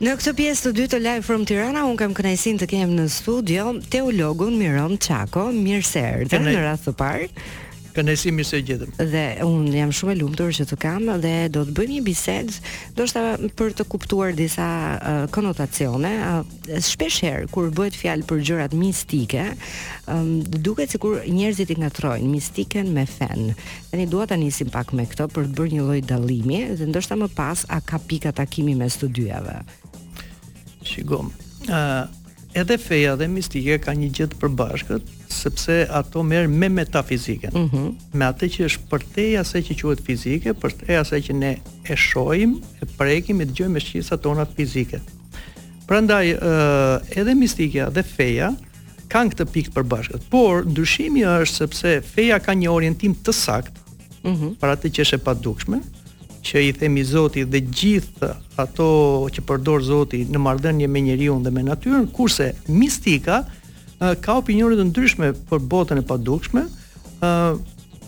Në këtë pjesë të dytë të Live from Tirana unë kam kënaqësinë të kem në studio teologun Miron Çako. Mirë se erdhe Kënaj... në radhë të parë. Kënaqësi mirë se gjetëm. Dhe un jam shumë e lumtur që të kam dhe do të bëjmë një bisedë, ndoshta për të kuptuar disa uh, konotacione. Uh, shpesh herë kur bëhet fjalë për gjërat mistike, um, duket sikur njerëzit i ngatërrojnë mistiken me fenë. Tani dua ta nisim pak me këtë për të bërë një lloj dallimi dhe ndoshta më pas a ka pika takimi mes të dyjave. Shiko. Ë edhe feja dhe mistika ka një gjë të përbashkët, sepse ato merren me metafizikën. Mm -hmm. Me atë që është përtej asaj që quhet fizike, përtej asaj që ne e shohim, e prekim, e dëgjojmë me shqisat tona fizike. Prandaj, ë edhe mistika dhe feja kanë këtë pikë të përbashkët, por ndryshimi është sepse feja ka një orientim të saktë mm -hmm. për atë që është e padukshme, që i themi Zoti dhe gjithë ato që përdor Zoti në marrëdhënie me njeriun dhe me natyrën, kurse mistika ka opinione të ndryshme për botën e padukshme, ë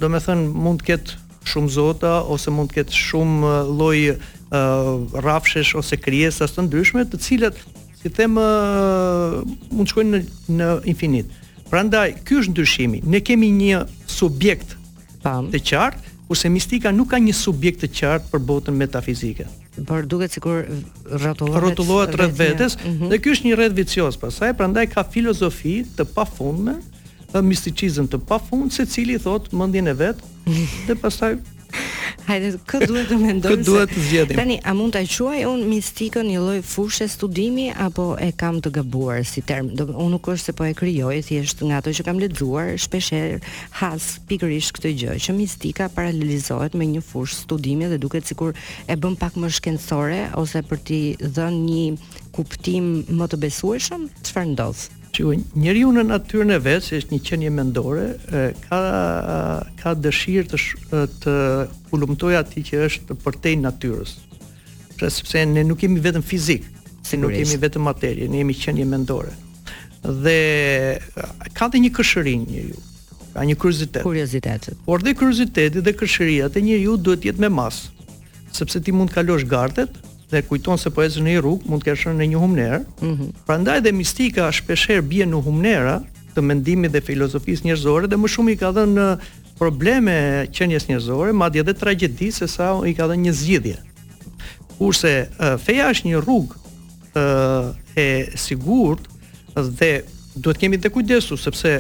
domethënë mund të ketë shumë zota ose mund të ketë shumë lloj rrafshesh ose krijesa të ndryshme, të cilat si të them ë mund të shkojnë në në infinit. Prandaj ky është ndryshimi. Ne kemi një subjekt të qartë, kurse mistika nuk ka një subjekt të qartë për botën metafizike. Por duket sikur rrotullohet rrotullohet rreth vetes mm -hmm. dhe ky është një rreth vicioz pastaj, prandaj ka filozofi të pafundme, misticizëm të pafund, secili thotë mendjen e vet dhe pastaj Hajde, kë duhet të mendojmë? Kë duhet të zgjedhim? Tani a mund ta quaj un mistikën një lloj fushë studimi apo e kam të gabuar si term? Do un nuk është se po e krijoj, thjesht nga ato që kam lexuar, shpesh herë has pikërisht këtë gjë që mistika paralelizohet me një fushë studimi dhe duket sikur e bën pak më shkencore ose për t'i dhënë një kuptim më të besueshëm, çfarë ndodh? Shiko, njeriu në natyrën e vet, se është një qenie mendore, ka ka dëshirë të sh, të hulumtojë atë që është përtej natyrës. Pra sepse ne nuk jemi vetëm fizik, si nuk jemi vetëm materie, ne jemi qenie mendore. Dhe ka dhe një kureshtje njeriu. Ka një kuriozitet. Kuriozitet. Por dhe kurioziteti dhe kureshtja te njeriu duhet të jetë me masë. Sepse ti mund të kalosh gardhet, dhe kujton se po ecën në një rrugë, mund të kesh rënë në një humnerë. Ëh. Mm -hmm. Prandaj dhe mistika shpeshherë bie në humnera të mendimit dhe filozofisë njerëzore dhe më shumë i ka dhënë probleme qenies njerëzore, madje edhe tragjedi se sa i ka dhënë një zgjidhje. Kurse feja është një rrugë ë e sigurt Dhe duhet të kemi dhe kujdes sepse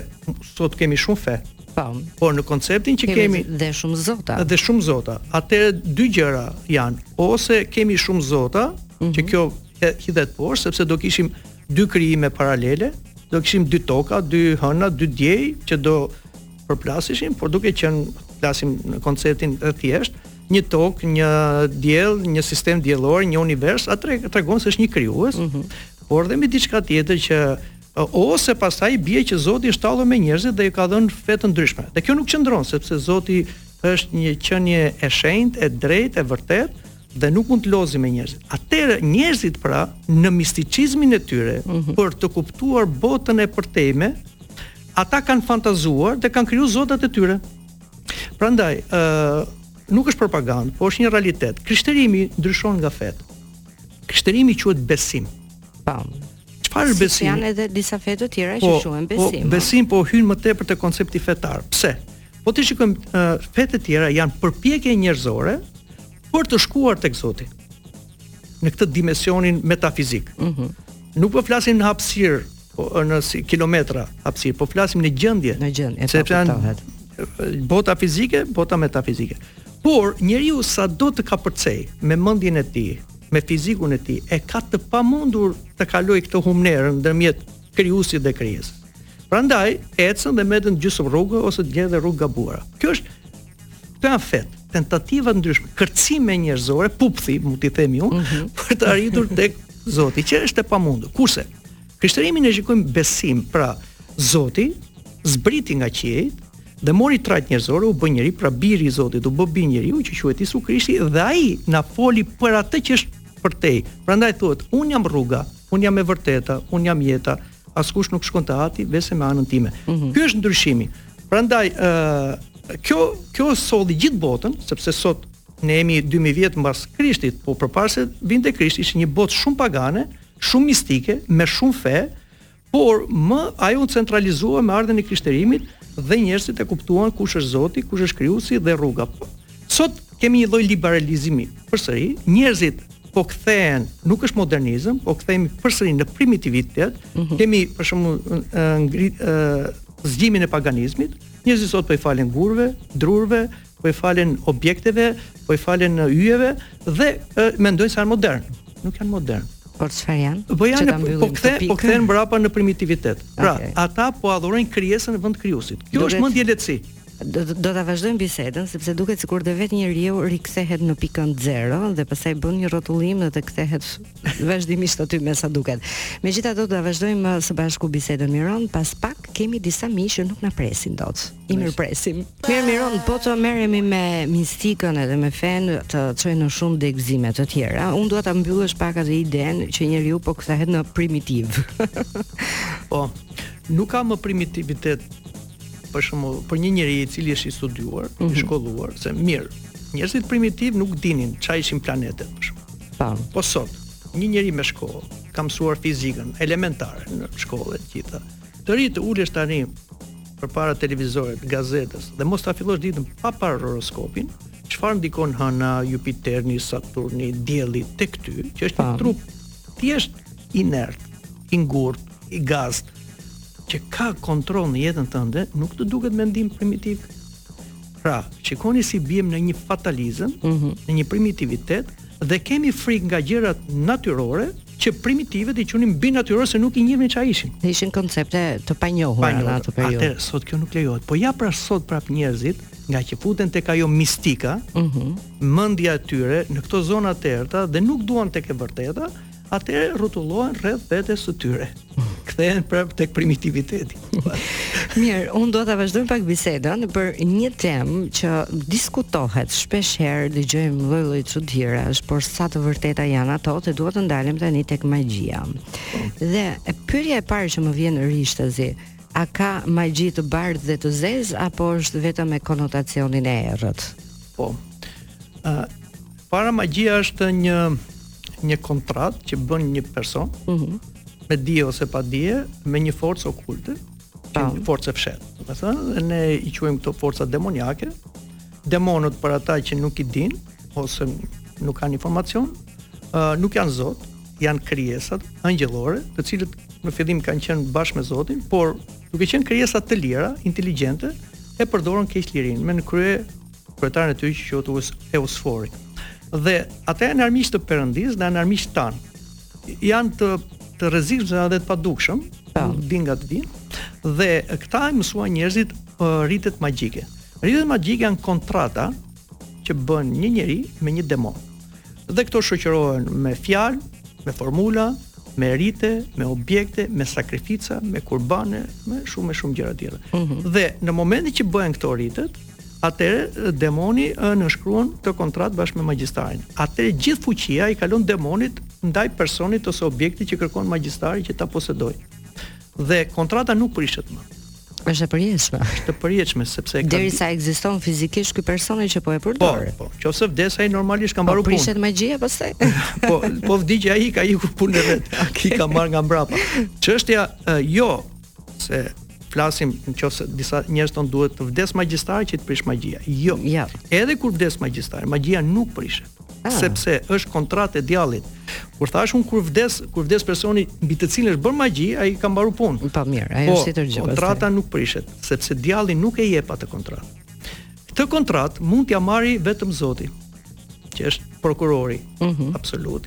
sot kemi shumë fe. Po. Por në konceptin që kemi, kemi dhe shumë zota. Dhe shumë zota. Atëherë dy gjëra janë, ose kemi shumë zota, mm -hmm. që mhm. kjo hidhet poshtë sepse do kishim dy krijime paralele, do kishim dy toka, dy hëna, dy diej që do përplaseshin, por duke qenë flasim në konceptin e thjeshtë, një tokë, një diell, një sistem diellor, një univers, atëherë tregon se është një krijues. Mm -hmm. Por dhe me diçka tjetër që ose pastaj bie që Zoti është tallur me njerëzit dhe i ka dhënë fe të ndryshme. Dhe kjo nuk qëndron sepse Zoti është një qenie e shenjtë, e drejtë, e vërtetë dhe nuk mund të lozi me njerëzit. Atëherë njerëzit pra në misticizmin e tyre mm -hmm. për të kuptuar botën e përtejme, ata kanë fantazuar dhe kanë kriju zotat e tyre. Prandaj, ë uh, nuk është propagandë, por është një realitet. Krishterimi ndryshon nga fetë. Krishterimi quhet besim. Po. Çfarë është besim? Si janë edhe disa fe të tjera po, që quhen po, besim. Po, besim po hyn më tepër te koncepti fetar. Pse? Po t'i shikojmë uh, fetë e tjera janë përpjekje njerëzore për të shkuar tek Zoti në këtë dimensionin metafizik. Mhm. Mm nuk po flasim në hapësirë po në si kilometra hapësirë, po flasim në gjendje. Në gjendje, e sepse kuptohet. Bota fizike, bota metafizike. Por njeriu sado të kapërcejë me mendjen e tij, me fizikun e tij, e ka të pamundur të kalojë këtë humnerën ndërmjet krijuesit dhe krijesës. Prandaj ecën dhe mbetet gjysmë rruge ose të gjejë dhe rrugë të gabuara. Kjo është Këto janë fetë, tentativa të ndryshme, kërcime njerëzore, pupthi, mund t'i themi unë, mm -hmm. për të arritur tek Zoti, që është e pamundur. Kurse Krishterimin e shikojmë besim, pra Zoti zbriti nga qiejt dhe mori trajtë njerëzore, u bë njeri, pra biri i Zotit, u bë bir njeriu që quhet Jisu Krishti dhe ai na foli për atë që është përtej. Prandaj thuhet, unë jam rruga, unë jam e vërteta, unë jam jeta, askush nuk shkon te ati veçse me anën time. Mm -hmm. Ky është ndryshimi. Prandaj ë kjo kjo solli gjithë botën, sepse sot ne jemi 2000 vjet mbas Krishtit, po përpara se vinte Krishti ishte një botë shumë pagane, shumë mistike, me shumë fe, por më ajo u centralizua me ardhjen e krishterimit dhe njerëzit e kuptuan kush është Zoti, kush është krijuesi dhe rruga. Sot kemi një lloj liberalizimi. Përsëri, njerëzit po kthehen, nuk është modernizëm, po kthehemi përsëri në primitivitet. Mm -hmm. Kemi për shembull ngrit zgjimin e paganizmit. Njerëzit sot po i falen gurëve, drurëve, po i falen objekteve, po i falen yjeve dhe mendojnë se janë modernë. Nuk janë modernë. Por çfarë janë? Po janë po kthen po kthen mbrapa në primitivitet. Pra, okay. ata po adhurojnë krijesën në vend të krijuesit. Kjo Duket... është mendjelehtësi. Do do ta vazhdojmë bisedën sepse duket sikur edhe vetë njeriu rikthehet në pikën zero dhe pastaj bën një rrotullim dhe të kthehet vazhdimisht aty me sa duket. Megjithatë do ta vazhdojmë uh, së bashku bisedën Miron, pas pak kemi disa miq që nuk na presin dot. I mirëpresim. Mirë Miron, po të merremi me mistikën edhe me fenë të çojnë në shumë degëzime të tjera. Unë dua ta mbyllësh pak atë idenë që njeriu po kthehet në primitiv. Po, nuk ka më primitivitet për shembull, për një njeri i cili është i studiuar, mm -hmm. i mhm. shkolluar, se mirë, njerëzit primitivë nuk dinin çfarë ishin planetet, për shembull. Po. Po sot, një njeri me shkollë, ka mësuar fizikën elementare në shkollë të gjitha. Të rrijë të ulesh tani përpara televizorit, gazetës dhe mos ta fillosh ditën pa parë horoskopin, çfarë ndikon Hëna, Jupiterni, Saturni, Dielli tek ty, që është një trup thjesht inert, i ngurtë, i gaztë, që ka kontroll në jetën tënde, nuk të duket mendim primitiv? Pra, shikoni si biem në një fatalizëm, mm -hmm. në një primitivitet dhe kemi frikë nga gjërat natyrore që primitivët i quanin mbinatyrore se nuk i njihnin çfarë ishin. Dhe ishin koncepte të panjohura pra në atë periudhë. Atëherë sot kjo nuk lejohet. Po ja pra sot prap njerëzit ngaqë futen tek ajo mistika, ëh, mm -hmm. mendja e tyre në këto zona të errëta dhe nuk duan tek e vërteta, atëherë rrotullohen rreth vetes së tyre. Kthehen prap tek primitiviteti. Mirë, unë dua ta vazhdojmë pak bisedën për një temë që diskutohet shpeshherë, dëgjojmë lloj-lloj çudirash, por sa të vërteta janë ato, dhe dua të ndalem tani tek magjia. Dhe pyetja e parë që më vjen rishtazi, a ka magji të bardhë dhe të zezë apo është vetëm me konotacionin e errët? Po. Ë, Para magjia është një një kontratë që bën një person mm -hmm. me dije ose pa dije me një forcë okulte, një po. forcë e fshehtë. Domethënë, dhe ne i quajmë këto forca demoniake. Demonët për ata që nuk i dinë ose nuk kanë informacion, uh, nuk janë zota, janë krijesa engjëllore, të cilat në fillim kanë qenë bashkë me Zotin, por duke qenë krijesa të lira, inteligjente, e përdorën keq lirinë me në krye kryetarin e tyre që quhet Us Eusfori. Dhe ata janë armiq të Perëndisë, dhe janë armiqtë tanë. Janë të të rrezikshëm edhe të padukshëm, po. s'di nga të vijnë. Dhe këta i mësuan njerëzit uh, ritet magjike. Ritet magjike janë kontrata që bën një njeri me një demon. Dhe këto shoqërohen me fjalë, me formula, me rite, me objekte, me sakrifica, me kurbane, me shumë e shumë gjëra të tjera. Mm -hmm. Dhe në momentin që bëhen këto ritet, Atëherë demoni nënshkruan këtë kontratë bashkë me magjistarin. Atëherë gjithë fuqia i kalon demonit ndaj personit ose objektit që kërkon magjistari që ta posedojë. Dhe kontrata nuk prishet më. Është e përjetshme. Është e përjetshme sepse ka deri sa ekziston fizikisht ky personi që po e përdor. Po, po. Nëse vdes ai normalisht ka po mbaruar punë. Po prishet magjia pastaj. po, po vdiq ai ka ikur punën e vet. Ai ka marr nga mbrapa. Çështja jo Se flasim në qoftë se disa njerëz thonë duhet të vdes magjistari që të prishet magjia. Jo. Ja. Edhe kur vdes magjistari, magjia nuk prishet. Ah. Sepse është kontratë e djallit. Kur thashë unë kur vdes, kur vdes personi mbi të cilin është bërë magji, ai ka mbaruar punë. Po mirë, ai po, është tjetër gjë. Kontrata pastaj. nuk prishet, sepse djalli nuk e jep atë kontratë. Këtë kontratë mund t'ia marrë vetëm Zoti. që është prokurori mm -hmm. absolut,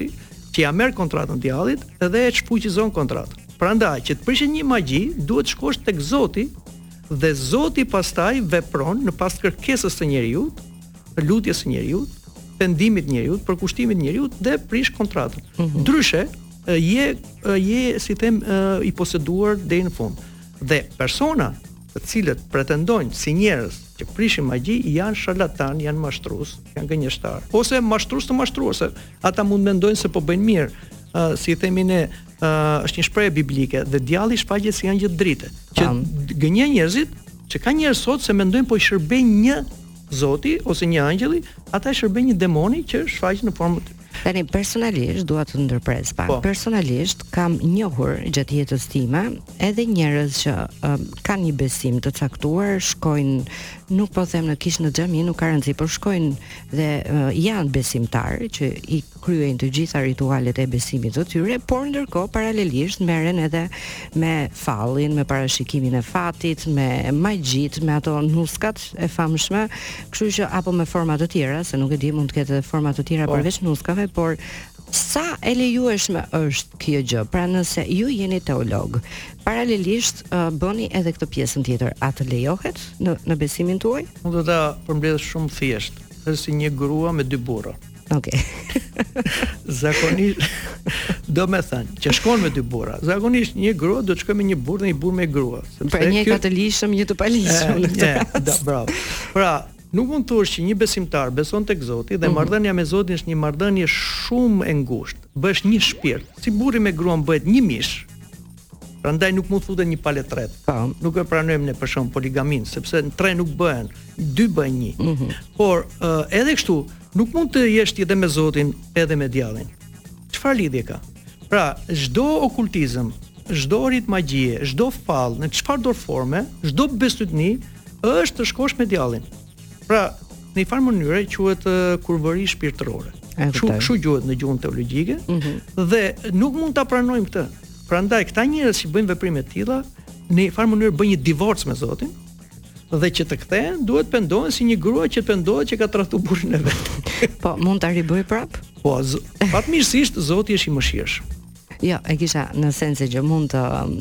që ia merr kontratën djallit dhe e çfuqizon kontratën. Prandaj që të prishet një magji, duhet të shkosh tek Zoti dhe Zoti pastaj vepron në pas kërkesës së njeriut, lutjes së njeriut, pendimit të njeriut, përkushtimit të njeriut dhe prish kontratën. Mm -hmm. Ndryshe, je je si të them i poseduar deri në fund. Dhe persona të cilët pretendojnë si njerëz që prishin magji janë sharlatanë, janë mashtrues, janë gënjeshtarë, ose mashtrues të mashtruar se ata mund të mendojnë se po bëjnë mirë, ë uh, si i themi ne, ë uh, është një shprehje biblike dhe djalli shfaqet si angjëll drite, që gënjen njerëzit, që ka njerëz sot se mendojnë po i shërbejnë një Zoti ose një angjëlli, ata i shërbejnë një demoni që shfaqet në formë të Tani personalisht dua të ndërpres pak. Po. Personalisht kam njohur gjatë jetës time edhe njerëz që um, kanë një besim të caktuar, shkojnë, nuk po them në kishë në xhami, nuk ka rëndësi, por shkojnë dhe uh, janë besimtarë që i kryejnë të gjitha ritualet e besimit të tyre, por ndërkohë paralelisht merren edhe me fallin, me parashikimin e fatit, me magjitë, me ato nuskat e famshme, Kështu që apo me forma të tjera, se nuk e di, mund të ketë edhe forma të tjera po. përveç nuskave, por sa e lejueshme është kjo gjë? Pra nëse ju jeni teolog, paralelisht uh, bëni edhe këtë pjesën tjetër, a të lejohet në në besimin tuaj? Unë do ta përmbledh shumë thjesht, është si një grua me dy burra. Ok. zakonisht domethënë që shkon me dy burra. Zakonisht një grua do të shkojë me një burrë dhe një burrë me një grua, sepse pra një ka të ligjshëm, një të paligjshëm. Ja, da, bravo. Pra, nuk mund të thuash që një besimtar beson tek Zoti dhe mm -hmm. marrëdhënia me Zotin është një marrëdhënie shumë e ngushtë. Bëhesh një shpirt. Si burri me gruan bëhet një mish. Prandaj nuk mund të futet një palë e tretë. Po. Nuk e pranojmë ne për shembull poligaminë, sepse tre nuk bëhen, dy bëhen një. Mm -hmm. Por uh, edhe kështu, nuk mund të jesh ti edhe me Zotin, edhe me djallin. Çfarë lidhje ka? Pra, çdo okultizëm, çdo rit magjie, çdo fall në çfarëdo forme, çdo besëtytni është të shkosh me djallin. Pra, në një farë mënyre quhet kurvëri shpirtërore. Kështu kështu quhet në gjuhën teologjike mm -hmm. dhe nuk mund ta pranojmë këtë. Prandaj këta njerëz që bëjnë veprime të tilla në një farë mënyrë bëjnë një divorc me Zotin dhe që të kthehen duhet të pendohen si një grua që pendohet që ka tradhtu burrin e vet. po, mund ta ribëjë prap? Po, fatmirësisht Zoti është i mëshirshëm. Jo, e kisha në sensin që mund të um,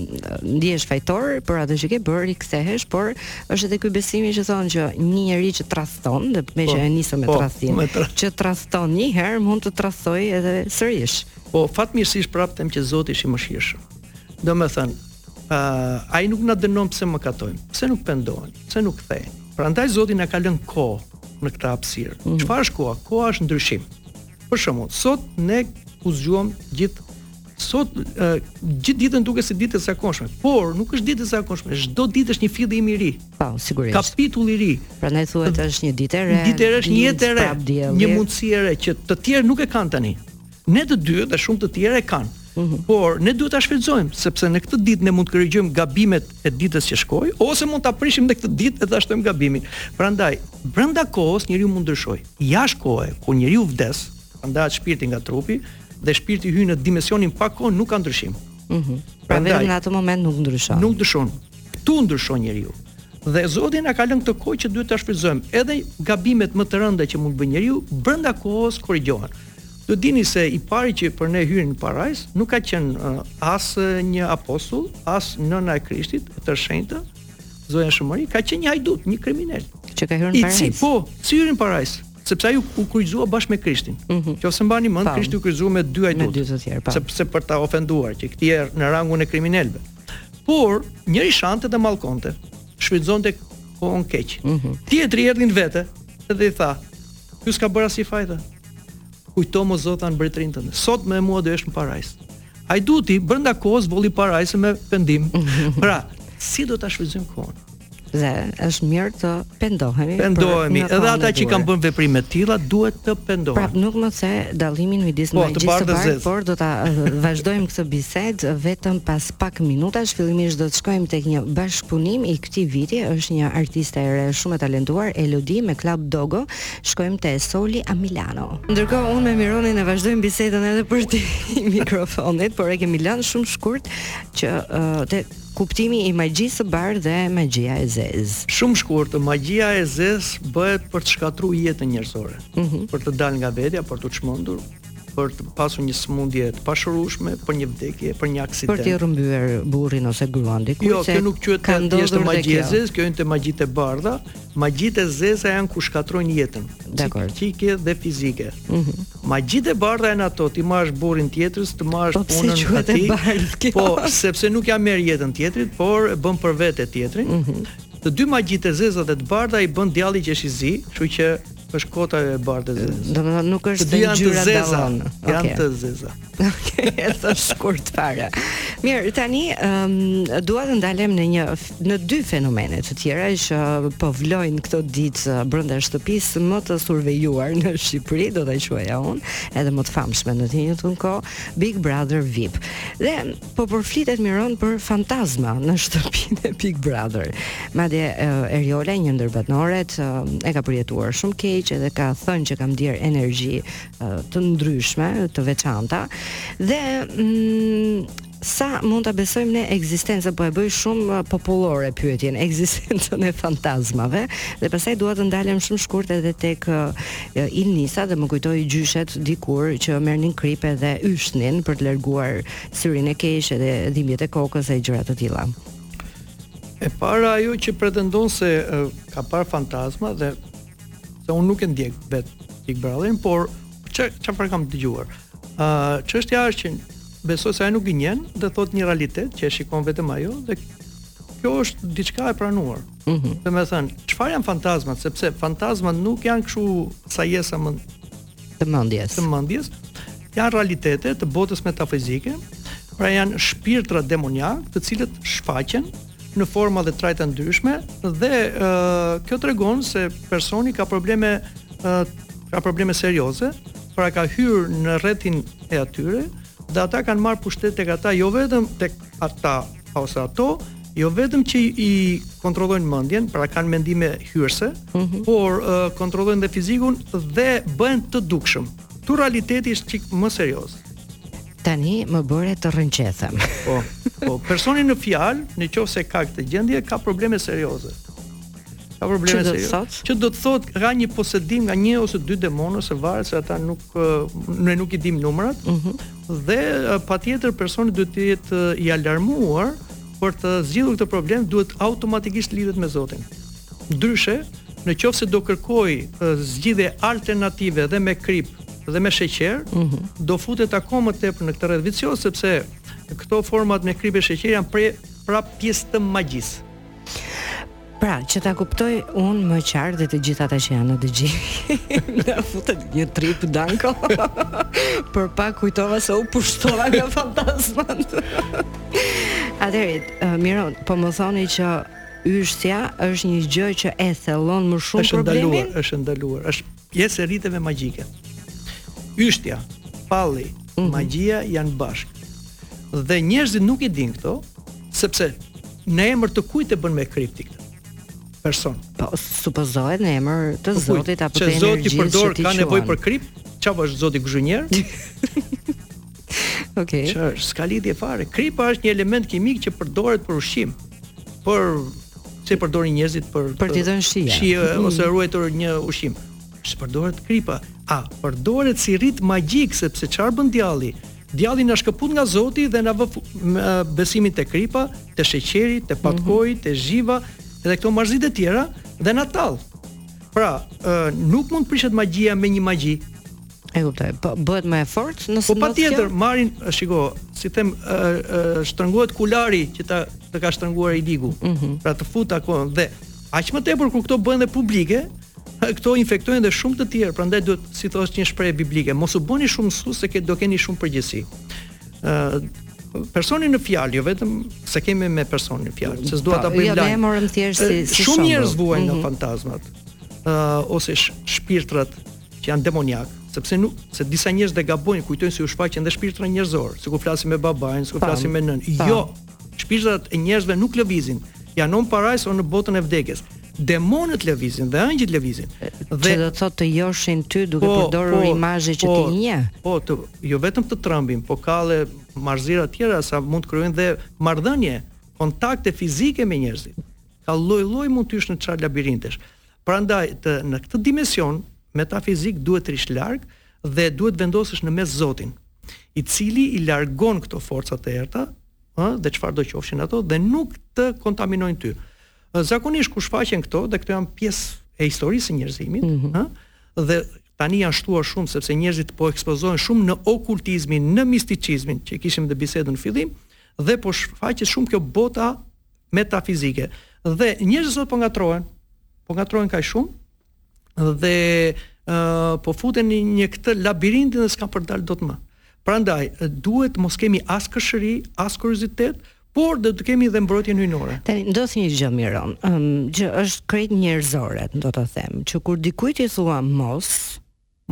ndihesh fajtor për atë që ke bërë, i kthehesh, por është edhe ky besimi që thonë që një njeri që tradhton, dhe meqë po, e nisëm me po, tradhtim, që tradhton një herë mund të tradhtojë edhe sërish. Po fatmirësisht prapë them që Zoti është i mëshirshëm. Domethënë, ë uh, ai nuk na dënon pse mëkatojmë, pse nuk pendohen, pse nuk kthehen. Prandaj Zoti na ka lënë kohë në këtë hapësirë. Mm. Çfarë mm. është koha? Koha është ndryshim. Për shembull, sot ne u zgjuam gjithë sot gjithë ditën duket si ditë e zakonshme, por nuk është ditë e zakonshme, çdo ditë është një fillim i ri. Po, sigurisht. Kapitull i ri. Prandaj thuhet se është një ditë e re. Ditë e re është një jetë e re, një mundësi e re që të tjerë nuk e kanë tani. Ne të dy dhe shumë të tjerë e kanë. Mm -hmm. Por ne duhet ta shfrytëzojmë, sepse në këtë ditë ne mund të korrigjojmë gabimet e ditës që shkoi, ose mund ta prishim në këtë ditë dhe ta shtojmë gabimin. Prandaj, brenda kohës njeriu mund ndryshojë. Jashtë kohe, kur njeriu vdes, ndahet shpirti nga trupi dhe shpirti hyn në dimensionin pa kohë nuk ka ndryshim. Mhm. Mm pra vetëm në atë moment nuk ndryshon. Nuk ndryshon. Ktu ndryshon njeriu. Dhe Zoti na ka lënë këtë kohë që duhet ta shfrytëzojmë. Edhe gabimet më të rënda që mund të bëjë njeriu brenda kohës korrigjohen. Do e dini se i pari që për ne hyri në parajsë nuk ka qenë as një apostull, as nëna e Krishtit, e tërë shenjta, zonja Shën Mëri, ka qenë një hajdut, një kriminel. Që ka hyrë në parajsë. Po, si hyri në parajsë? sepse ai u kryqëzua bashkë me Krishtin. Mm -hmm. Qofse mbani mend, Krishti u kryqëzua me dy hajdutë. Me dy të tjerë, po. Sepse për ta ofenduar që ky ishte në rangun e kriminelëve. Por, njëri shante dhe mallkonte, shfrytëzonte kohën keq. Mm -hmm. Tjetri erdhi në vete dhe i tha, "Ky s'ka bërë asnjë faj." Kujtomë o Zot në mbretërinë tënde. Sot me mua do jesh në parajsë. Hajduti brenda kohës vodhi parajsën me pendim. Pra, si do ta shfrytëzojmë kohën? Dhe është mirë të pendohemi. Pendohemi. Edhe ata që kanë bën veprime të tilla duhet të pendohen. Prap nuk më the dallimin midis po, magjisë së bardhë, por do ta vazhdojmë këtë bisedë vetëm pas pak minutash. Fillimisht do të shkojmë tek një bashkëpunim i Këtij viti është një artiste re shumë e talentuar, Elodie me Club Dogo, shkojmë te Soli a Milano. Ndërkohë unë me Mironin e vazhdojmë bisedën edhe përtej mikrofonit, por e kemi lënë shumë shkurt që te kuptimi i magjisë së bardhë dhe magjia e zezë. Shumë shkurt, magjia e zezë bëhet për të shkatërruar jetën njerëzore, mm -hmm. për të dalë nga vetja, për t'u çmendur, për të pasur një sëmundje të pashërueshme, për një vdekje, për një aksident. Për të rrëmbyer burrin ose gruan diku. Jo, kjo nuk quhet ka ndodhur magji e zezë, kjo janë të magjitë e bardha. Magjitë e zeza janë ku shkatërrojnë jetën. Dakor. Psikike dhe fizike. Mhm. Mm magjitë e bardha janë ato, t'i marrësh burrin tjetrës, të marrësh po, punën e tij. Po, sepse nuk ia merr jetën tjetrit, por e bën për vete tjetrin. Mhm. Mm të dy magjitë e zeza dhe të bardha i bën djalli që është i zi, kështu që Është kot ajo e bardhë e zezë. Domethënë nuk është se ngjyra dallon. Okay. Janë të zeza. Okej, okay, është shkurt fare. Mirë, tani um, dua të ndalem në një në dy fenomene të tjera që po vlojnë këto ditë brenda shtëpisë më të survejuar në Shqipëri, do ta quaja unë, edhe më të famshme në të njëjtën kohë, Big Brother VIP. Dhe Po përflitet Miron për fantazma në shtëpinë e Big Brother. Madje eh, Eriola një ndër banoret eh, e ka përjetuar shumë keq edhe ka thënë që kam ndier energji eh, të ndryshme, të veçanta dhe mm, sa mund ta besojmë ne ekzistencën po e bëj shumë eh, popullore pyetjen ekzistencën e fantazmave dhe pastaj dua të ndalem shumë shkurt edhe tek eh, Ilnisa dhe më kujtoi gjyshet dikur që merrnin kripë dhe yshnin për të larguar syrin e keq edhe dhimbjet e kokës e gjëra të tilla. E para ajo që pretendon se uh, ka parë fantazma dhe se unë nuk e ndjek vetë Big Brother-in, por çfarë kam dëgjuar. Ë uh, çështja është që besoj se ajo nuk gënjen dhe thotë një realitet që e shikon vetëm ajo dhe kjo është diçka e pranuar. Ëh. Mm -hmm. Domethënë, çfarë janë fantazmat? Sepse fantazmat nuk janë kështu sajesa më të mendjes. Të mendjes janë realitete të botës metafizike, pra janë shpirtra demoniakë, të cilët shfaqen në forma dhe trajta të ndryshme dhe uh, kjo tregon se personi ka probleme uh, ka probleme serioze, pra ka hyrë në rrethin e atyre dhe ata kanë marrë pushtet tek ata jo vetëm tek ata ose ato, jo vetëm që i kontrollojnë mendjen, pra kanë mendime hyrëse, mm -hmm. por uh, kontrollojnë dhe fizikun dhe bëhen të dukshëm. Këtu realiteti është çik më serioz. Tani më bëre të rrënqethem. Po. Po, personi në fjalë, në qoftë se ka këtë gjendje, ka probleme serioze. Ka probleme serioze. Që do të thotë? Që do të thotë ka një posedim nga një ose dy demonë ose varet se ata nuk ne nuk i dim numrat. Mm -hmm. Dhe patjetër personi duhet të jetë i alarmuar për të zgjidhur këtë problem, duhet automatikisht të lidhet me Zotin. Ndryshe, në qoftë se do kërkojë zgjidhje alternative dhe me kripë dhe me sheqer, mm -hmm. do futet akoma më tepër në këtë rreth vicioz sepse këto format me kripë e sheqer janë pre prapë pjesë të magjisë. Pra, që ta kuptoj unë më qartë dhe të gjithë ata që janë në dëgjim. Na futet një trip danko. Për pak kujtova se u pushtova nga fantazmat. Atëherë, uh, Miron, po më thoni që yshtja është një gjë që e thellon më shumë problemin. Është ndaluar, është ndaluar. Është Pjesë e riteve magjike. Yshtja, falli, mhm. magjia janë bashkë. Dhe njerëzit nuk i din këto, sepse në emër të kujt e bën me kripë ky person. Po supozohet në emër të Zotit apo të energjisë që Zoti përdor ka nevojë për kripë, çfarë është Zoti kuzhinier? Okej. Okay. Çfarë? S'ka lidhje fare. Kripa është një element kimik që përdoret për ushqim. Po se e përdorin njerëzit për për të dhënë shije. Shije mm. ose ruajtur një ushqim. S'përdoret kripa. A përdoret si rit magjik sepse çfarë bën djalli? Djalli na shkëput nga Zoti dhe na vë besimin te kripa, te sheqeri, te mhm. patkoi, te zhiva dhe këto marrëzitë e tjera dhe na tall. Pra, nuk mund të prishet magjia me një magji, E kuptoj. Po bëhet më e fortë në Po patjetër, marrin, shiko, si ta them, shtrëngohet kulari që ta të ka shtrënguar i ligu. Mm -hmm. Pra të fut akoma dhe aq më tepër kur këto bëhen dhe publike, këto infektojnë dhe shumë të tjerë, prandaj duhet siç thosh një shprehje biblike, mos u bëni shumë mësues se ke do keni shumë përgjegjësi. Ë personi në fjalë, jo vetëm s'e kemi me personin në fjalë, se s'dua ta po, bëjmë jo, lajm. Jo, më thjesht si, si shumë njerëz vuajnë mm -hmm. nga mhm. fantazmat. Ë ose shpirtrat që janë demoniakë, sepse nuk se disa njerëz dhe gabojnë, kujtojnë se iu shfaqen dhe shpirtra njerëzorë, sikur flasin me babain, sikur flasin me nënën. Jo, shpirtrat e njerëzve nuk lëvizin, janë o në parajsë o në botën e vdekjes. Demonët lëvizin dhe engjëjt lëvizin. Dhe që do të thotë të joshin ty duke po, përdorur po, imazhe që po, ti njeh. Po, të, jo vetëm të trembin, po ka dhe marrëzira tjera sa mund të krijojnë dhe marrëdhënie, kontakte fizike me njerëzit. Ka lloj-lloj mund të hysh në çfarë labirintesh. Prandaj të në këtë dimension metafizik duhet të rrish larg dhe duhet të vendosesh në mes Zotin, i cili i largon këto forca të errëta, ë, dhe çfarëdo qofshin ato dhe nuk të kontaminojnë ty. Zakonisht kur shfaqen këto dhe këto janë pjesë e historisë së njerëzimit, ë, mm -hmm. dhe tani janë shtuar shumë sepse njerëzit po ekspozohen shumë në okultizmin, në misticizmin që kishim në bisedën në fillim dhe po shfaqet shumë kjo bota metafizike. Dhe njerëzit sot po ngatërrohen, po ngatërrohen kaq shumë dhe uh, po futen në një këtë labirintin dhe s'kanë për dalë dot më. Prandaj duhet të mos kemi as kërshëri, as kuriozitet, por duhet të kemi dhe mbrojtjen hyjnore. Tani ndodh një gjë Miron, um, që është krejt njerëzore, do ta them, që kur dikujt i thua mos,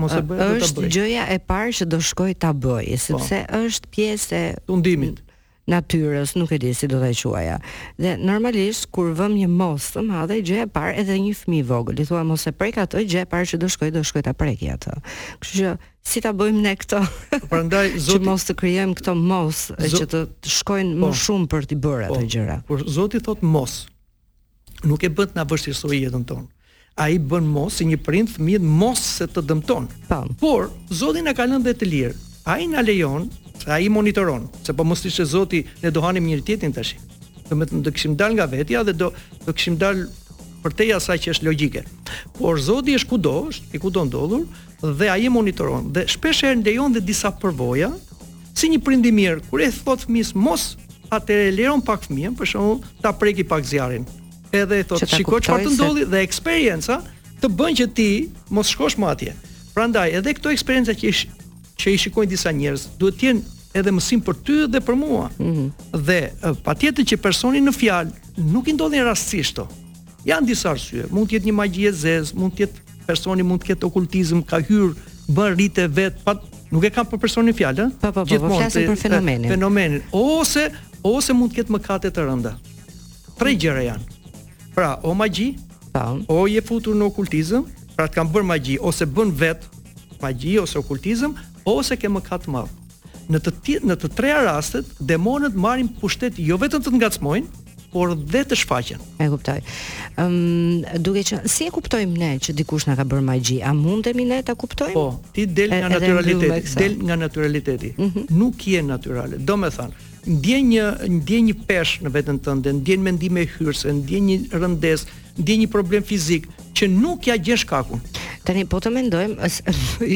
Mos e bëj do ta bëj. Është gjëja e parë që do shkojë ta bëjë, po. sepse po. është pjesë e tundimit natyrës, nuk e di si do ta quaja. Dhe normalisht kur vëmë një mos të madhe, gjëja e parë edhe një fëmijë i vogël, i thua mos e prek atë, gjëja e parë që do shkojë do shkojë ta preki atë. Kështu që si ta bëjmë ne këto? Prandaj zoti që mos të krijojmë këto mos zot... që të shkojnë po, më shumë për të bërë ato po, gjëra. Kur zoti thotë mos. nuk e bën të na vështirësojë jetën tonë. Ai bën mos si një prind fëmijës mos se të dëmton. Po. Por Zoti na ka lënë dhe të lirë. Ai na lejon, se ai monitoron, se po të mos ishte Zoti, ne do hanim njëri tjetrin tash. Domethënë do kishim dalë nga vetja dhe do do kishim dalë përtej asaj që është logjike. Por Zoti është kudo, është i kudo ndodhur dhe ai e monitoron dhe shpesh herë lejon dhe disa përvoja Si një prind i mirë, kur i thotë fëmijës mos, atëherë e lejon pak fëmijën, për shembull, ta preki pak zjarrin. Edhe i thotë, shiko çfarë të ndodhi dhe eksperienca të bën që ti mos shkosh më atje. Prandaj edhe këto eksperienca që ish, që i shikojnë disa njerëz, duhet të jenë edhe mësim për ty dhe për mua. Mm -hmm. Dhe patjetër që personi në fjalë nuk i ndodhin rastësisht këto. Janë disa arsye, mund të jetë një magji e zezë, mund të jetë personi mund të ketë okultizëm, ka hyrë, bën rite vetë, pa nuk e kam për personin në fjalë, ëh. Po, po, po, po flasim për fenomenin. Fenomenin ose ose mund të ketë mëkate të rënda. Tre gjëra janë. Pra, o magji, po. o je futur në okultizëm, pra të kanë bërë magji ose bën vetë magji ose okultizëm ose ke mëkat të madh. Në të tre, në të treja rastet, demonët marrin pushtet jo vetëm të të ngacmojnë, por dhe të shfaqen. E kuptoj. Ëm um, duke qenë si e kuptojmë ne që dikush na ka bërë magji? A mundemi ne ta kuptojmë? Po, ti del nga natyraliteti, del nga natyraliteti. Mm -hmm. Nuk je natyrale. Domethënë, Ndjen një ndjen një peshë në veten tënde, ndjen mendime hyrëse, ndjen një rëndesë, ndjen një problem fizik që nuk ia gjen shkakun. Tani po të mendojmë,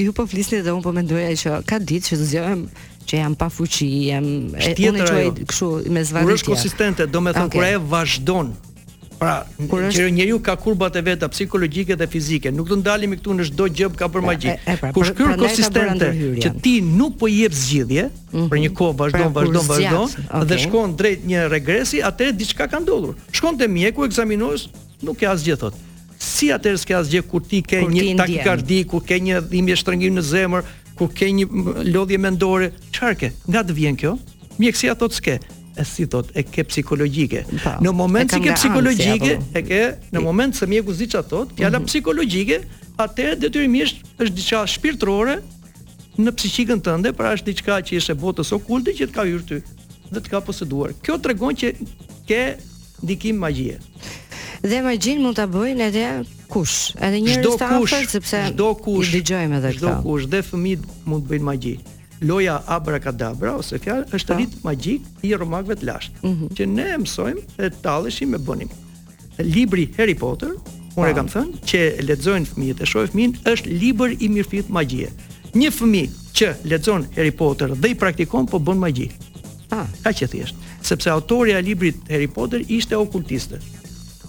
ju po flisni dhe unë po mendoja që ka ditë që zgjohem që jam pa fuqi, jam e unë çoj kështu me zvarritje. Kur është konsistente, domethënë okay. kur e vazhdon Pra, kur është që njeriu ka kurbat e veta psikologjike dhe fizike, nuk do të ndalemi këtu në çdo gjë ka për magji. Pra, Kur është konsistente që ti nuk po i jep zgjidhje, mm -hmm. për një kohë vazhdon, pra, vazhdon, vazhdon okay. dhe shkon drejt një regresi, atëherë diçka ka ndodhur. Shkon te mjeku, ekzaminohesh, nuk ka asgjë thotë. Si atëherë s'ka asgjë kur ti ke një takikardi, kur ke një dhimbje shtrëngimi në zemër, kur ke një lodhje mendore, çfarë ke? Nga të vjen kjo? Mjekësia thotë s'ke. e si thotë, e ke psikologjike. Po, në moment që ke psikologjike, e ke në moment se mjeku s'di çfarë thotë, fjala mm -hmm. psikologjike, atëherë detyrimisht është diçka shpirtërore në psikikën tënde, pra është diçka që është e botës okulte që të ka hyrë ty dhe të ka poseduar. Kjo tregon që ke ndikim magjie. Dhe magjin mund ta bëjnë gjithkush, edhe njerëz të afërt sepse çdokush dëgjojmë edhe këto. Çdokush dhe fëmijët mund të bëjnë magji. loja abrakadabra ose fjalë është po. rit magjik i romakëve të lashtë, mm -hmm. që ne e mësonim e talleshim e bënim. Libri Harry Potter, unë e po. kam thënë, që lexojnë fëmijët e shohin filmin, është libër i mirëfilltë magjie. Një fëmijë që lexon Harry Potter dhe i praktikon po bën magji. Ah, kaq e thjeshtë, sepse autorja e librit Harry Potter ishte okultiste.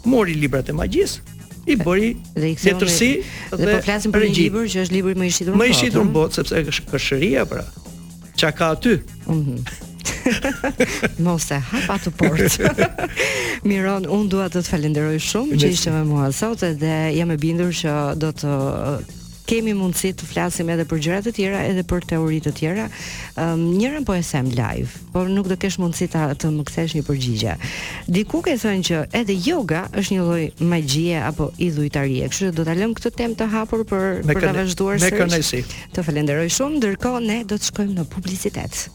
Mori librat e magjisë, i bëri letërsi dhe, dhe po flasim për një libër që është libri më i shitur në botë. Më i shitur në botë sepse është kërshëria pra. Çka ka aty? Mhm. Mm Mos e hap atë portë. Miron, unë dua të të falenderoj shumë që ishe me mua sot edhe jam e bindur që do të kemi mundësi të flasim edhe për gjëra të tjera, edhe për teori të tjera. Um, njërën po e them live, por nuk do kesh mundësi ta të më kthesh një përgjigje. Diku ke thënë që edhe yoga është një lloj magjie apo idhujtarie. Kështu që do ta lëmë këtë temë të hapur për me për ta vazhduar sërish. Me kënaqësi. Të falenderoj shumë. Ndërkohë ne do të shkojmë në publicitet.